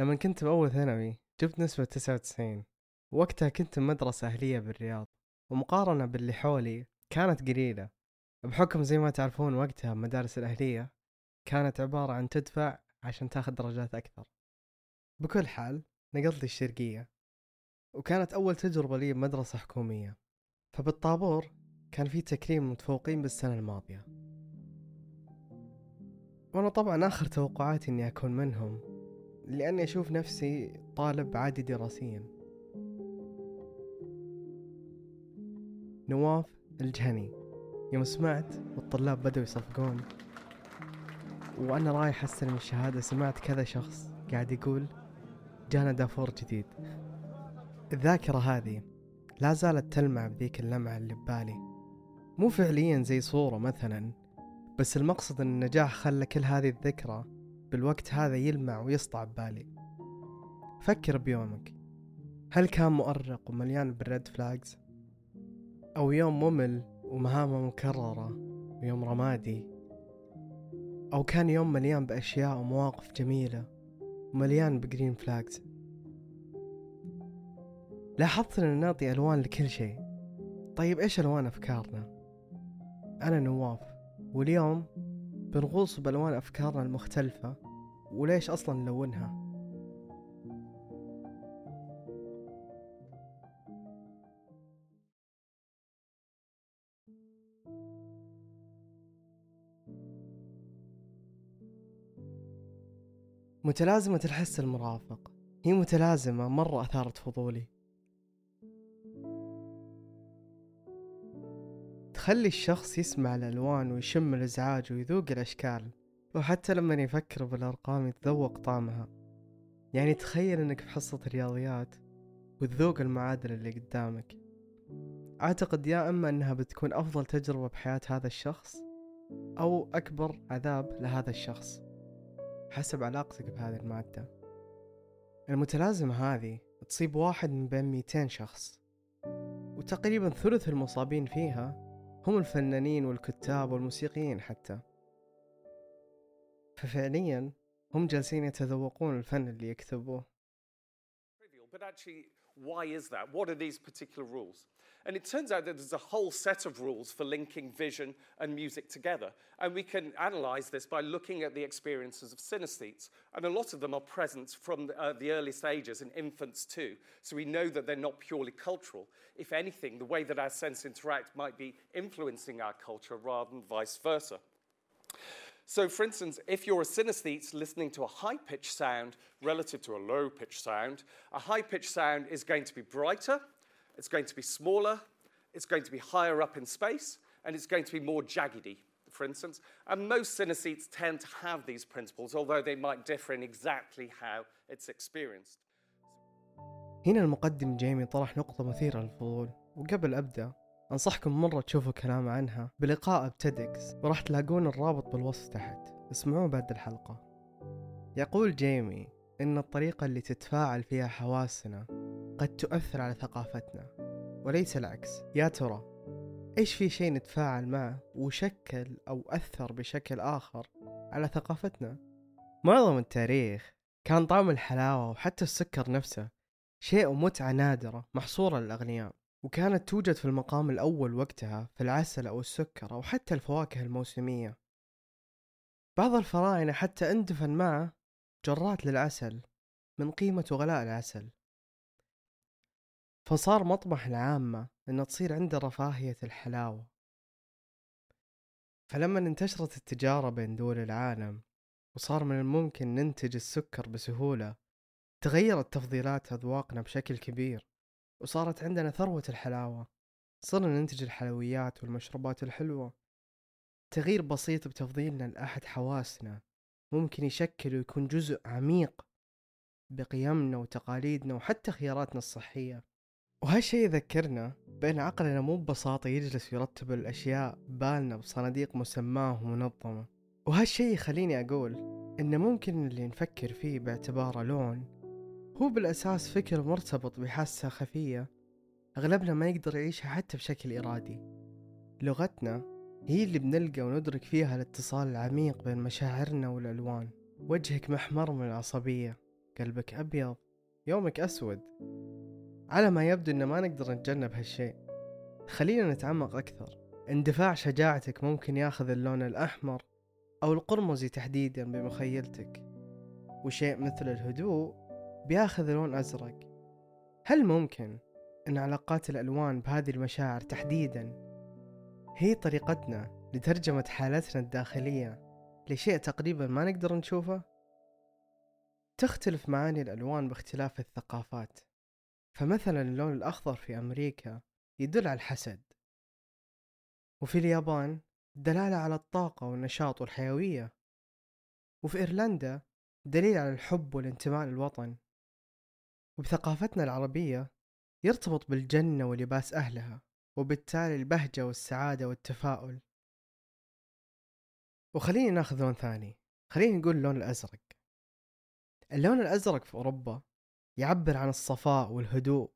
لما كنت بأول ثانوي جبت نسبة 99 وقتها كنت بمدرسة أهلية بالرياض ومقارنة باللي حولي كانت قليلة. بحكم زي ما تعرفون وقتها المدارس الأهلية كانت عبارة عن تدفع عشان تاخذ درجات أكثر. بكل حال نقلت الشرقية وكانت أول تجربة لي بمدرسة حكومية. فبالطابور كان في تكريم متفوقين بالسنة الماضية. وأنا طبعا آخر توقعاتي إني أكون منهم. لأني أشوف نفسي طالب عادي دراسيا. نواف الجهني. يوم سمعت والطلاب بدأوا يصفقون. وأنا رايح أستلم الشهادة سمعت كذا شخص قاعد يقول جانا دافور جديد. الذاكرة هذه لا زالت تلمع بذيك اللمعة اللي ببالي. مو فعليا زي صورة مثلا بس المقصد إن النجاح خلى كل هذه الذكرى بالوقت هذا يلمع ويسطع ببالي. فكر بيومك. هل كان مؤرق ومليان بال red flags أو يوم ممل ومهامه مكررة ويوم رمادي؟ أو كان يوم مليان بأشياء ومواقف جميلة ومليان ب green flags لاحظت أن نعطي ألوان لكل شيء. طيب إيش ألوان أفكارنا؟ أنا نواف واليوم بنغوص بألوان أفكارنا المختلفة وليش أصلا نلونها؟ متلازمة الحس المرافق. هي متلازمة مرة أثارت فضولي. تخلي الشخص يسمع الألوان ويشم الإزعاج ويذوق الأشكال وحتى لما يفكر بالأرقام يتذوق طعمها. يعني تخيل أنك في حصة رياضيات وتذوق المعادلة اللي قدامك. أعتقد يا إما أنها بتكون أفضل تجربة بحياة هذا الشخص أو أكبر عذاب لهذا الشخص حسب علاقتك بهذه المادة. المتلازمة هذه تصيب واحد من بين 200 شخص وتقريبا ثلث المصابين فيها هم الفنانين والكتاب والموسيقيين حتى. ففعليا هم جالسين يتذوقون الفن اللي يكتبوه. Why is that? What are these particular rules? And it turns out that there's a whole set of rules for linking vision and music together. And we can analyze this by looking at the experiences of synesthetes. And a lot of them are present from the, uh, the earliest ages in infants too. So we know that they're not purely cultural. If anything, the way that our senses interact might be influencing our culture rather than vice versa. So, for instance, if you're a synesthete listening to a high pitched sound relative to a low pitched sound, a high pitched sound is going to be brighter it's going to be smaller, it's going to be higher up in space, and it's going to be more jaggedy, for instance. And most synesthetes tend to have these principles, although they might differ in exactly how it's experienced. هنا المقدم جيمي طرح نقطة مثيرة للفضول وقبل أبدأ أنصحكم مرة تشوفوا كلام عنها. بلقاء بتدكس وراح تلاقون الرابط بالوصف تحت. اسمعوه بعد الحلقة. يقول جيمي إن الطريقة اللي تتفاعل فيها حواسنا قد تؤثر على ثقافتنا. وليس العكس. يا ترى إيش في شيء نتفاعل معه وشكل أو أثر بشكل آخر على ثقافتنا؟ معظم التاريخ كان طعم الحلاوة وحتى السكر نفسه شيء ومتعة نادرة محصورة للأغنياء. وكانت توجد في المقام الأول وقتها في العسل أو السكر أو حتى الفواكه الموسمية. بعض الفراعنة حتى اندفن معه جرات للعسل من قيمة وغلاء العسل. فصار مطمح العامة أن تصير عنده رفاهية الحلاوة. فلما انتشرت التجارة بين دول العالم وصار من الممكن ننتج السكر بسهولة تغيرت تفضيلات أذواقنا بشكل كبير. وصارت عندنا ثروة الحلاوة صرنا ننتج الحلويات والمشروبات الحلوة. تغيير بسيط بتفضيلنا لأحد حواسنا ممكن يشكل ويكون جزء عميق بقيمنا وتقاليدنا وحتى خياراتنا الصحية. وهالشي يذكرنا بأن عقلنا مو ببساطة يجلس يرتب الأشياء بالنا بصناديق مسماة ومنظمة. وهالشي يخليني أقول إن ممكن اللي نفكر فيه باعتباره لون هو بالأساس فكر مرتبط بحاسة خفية. أغلبنا ما يقدر يعيشها حتى بشكل إرادي. لغتنا هي اللي بنلقى وندرك فيها الاتصال العميق بين مشاعرنا والألوان. وجهك محمر من العصبية. قلبك أبيض. يومك أسود. على ما يبدو إن ما نقدر نتجنب هالشيء. خلينا نتعمق أكثر. اندفاع شجاعتك ممكن ياخذ اللون الأحمر أو القرمزي تحديدا بمخيلتك. وشيء مثل الهدوء بياخذ لون أزرق. هل ممكن أن علاقات الألوان بهذه المشاعر تحديدا هي طريقتنا لترجمة حالتنا الداخلية لشيء تقريبا ما نقدر نشوفه؟ تختلف معاني الألوان باختلاف الثقافات. فمثلا اللون الأخضر في أمريكا يدل على الحسد. وفي اليابان دلالة على الطاقة والنشاط والحيوية. وفي إيرلندا دليل على الحب والانتماء للوطن. وبثقافتنا العربية يرتبط بالجنة ولباس أهلها وبالتالي البهجة والسعادة والتفاؤل. وخليني ناخذ لون ثاني. خليني نقول اللون الأزرق. اللون الأزرق في أوروبا يعبر عن الصفاء والهدوء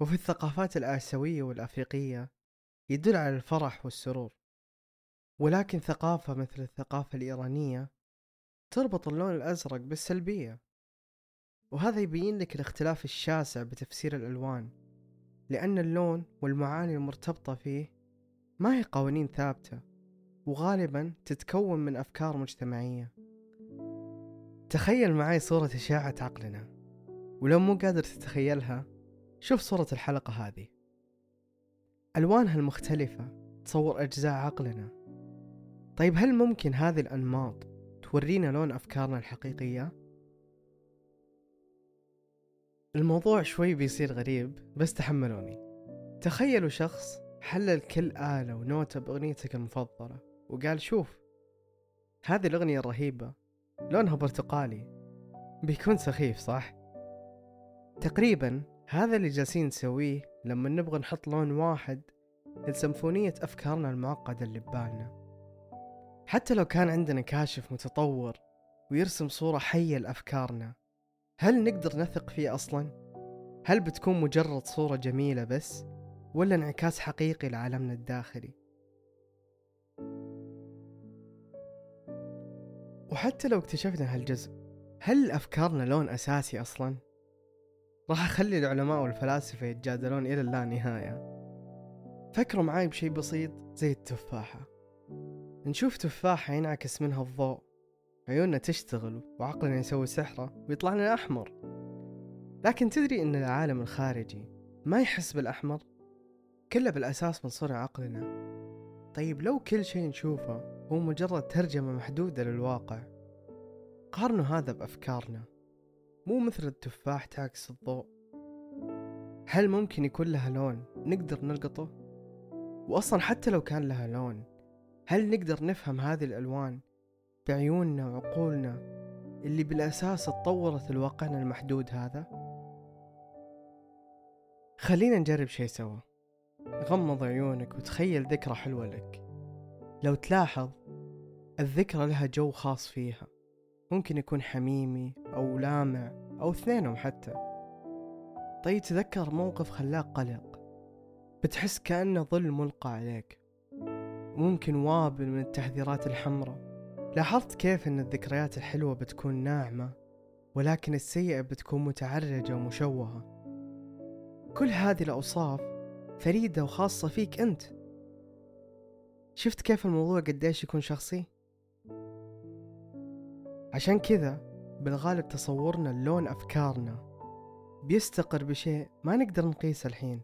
وفي الثقافات الآسيوية والأفريقية يدل على الفرح والسرور. ولكن ثقافة مثل الثقافة الإيرانية تربط اللون الأزرق بالسلبية. وهذا يبين لك الاختلاف الشاسع بتفسير الألوان لأن اللون والمعاني المرتبطة فيه ما هي قوانين ثابتة وغالبا تتكون من أفكار مجتمعية. تخيل معي صورة إشاعة عقلنا ولو مو قادر تتخيلها شوف صورة الحلقة هذه. ألوانها المختلفة تصور أجزاء عقلنا. طيب هل ممكن هذه الأنماط تورينا لون أفكارنا الحقيقية؟ الموضوع شوي بيصير غريب بس تحملوني. تخيلوا شخص حلل كل آلة ونوتة بأغنيتك المفضلة وقال شوف هذه الأغنية الرهيبة لونها برتقالي. بيكون سخيف صح؟ تقريبا هذا اللي جالسين نسويه لما نبغى نحط لون واحد لسمفونية أفكارنا المعقدة اللي ببالنا. حتى لو كان عندنا كاشف متطور ويرسم صورة حية لأفكارنا هل نقدر نثق فيه أصلا؟ هل بتكون مجرد صورة جميلة بس؟ ولا انعكاس حقيقي لعالمنا الداخلي؟ وحتى لو اكتشفنا هالجزء هل أفكارنا لون أساسي أصلا؟ راح أخلي العلماء والفلاسفة يتجادلون إلى اللا نهاية فكروا معاي بشي بسيط زي التفاحة نشوف تفاحة ينعكس منها الضوء عيوننا تشتغل وعقلنا يسوي سحرة ويطلع لنا أحمر. لكن تدري أن العالم الخارجي ما يحس بالأحمر؟ كله بالأساس من صنع عقلنا. طيب لو كل شيء نشوفه هو مجرد ترجمة محدودة للواقع قارنوا هذا بأفكارنا. مو مثل التفاح تعكس الضوء. هل ممكن يكون لها لون نقدر نلقطه؟ وأصلا حتى لو كان لها لون هل نقدر نفهم هذه الألوان بعيوننا وعقولنا اللي بالأساس اتطورت لواقعنا المحدود هذا؟ خلينا نجرب شي سوا. غمض عيونك وتخيل ذكرى حلوة لك. لو تلاحظ الذكرى لها جو خاص فيها. ممكن يكون حميمي أو لامع أو اثنينهم حتى. طيب تذكر موقف خلاك قلق. بتحس كأنه ظل ملقى عليك. ممكن وابل من التحذيرات الحمراء. لاحظت كيف أن الذكريات الحلوة بتكون ناعمة ولكن السيئة بتكون متعرجة ومشوهة. كل هذه الأوصاف فريدة وخاصة فيك أنت. شفت كيف الموضوع قديش يكون شخصي؟ عشان كذا بالغالب تصورنا اللون أفكارنا بيستقر بشيء ما نقدر نقيسه الحين.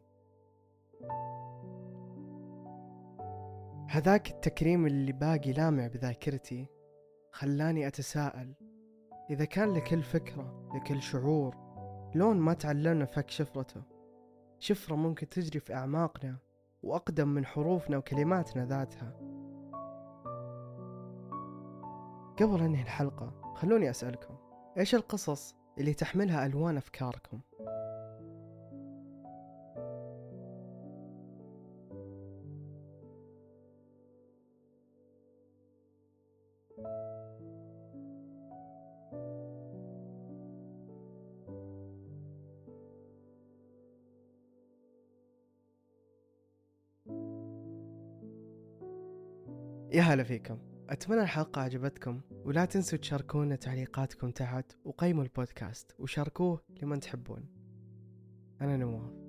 هذاك التكريم اللي باقي لامع بذاكرتي خلاني أتساءل إذا كان لكل فكرة لكل شعور لون ما تعلمنا فك شفرته شفرة ممكن تجري في أعماقنا وأقدم من حروفنا وكلماتنا ذاتها قبل أنهي الحلقة خلوني أسألكم إيش القصص اللي تحملها ألوان أفكاركم؟ يا هلا فيكم. أتمنى الحلقة عجبتكم ولا تنسوا تشاركونا تعليقاتكم تحت وقيموا البودكاست وشاركوه لمن تحبون. أنا نواف.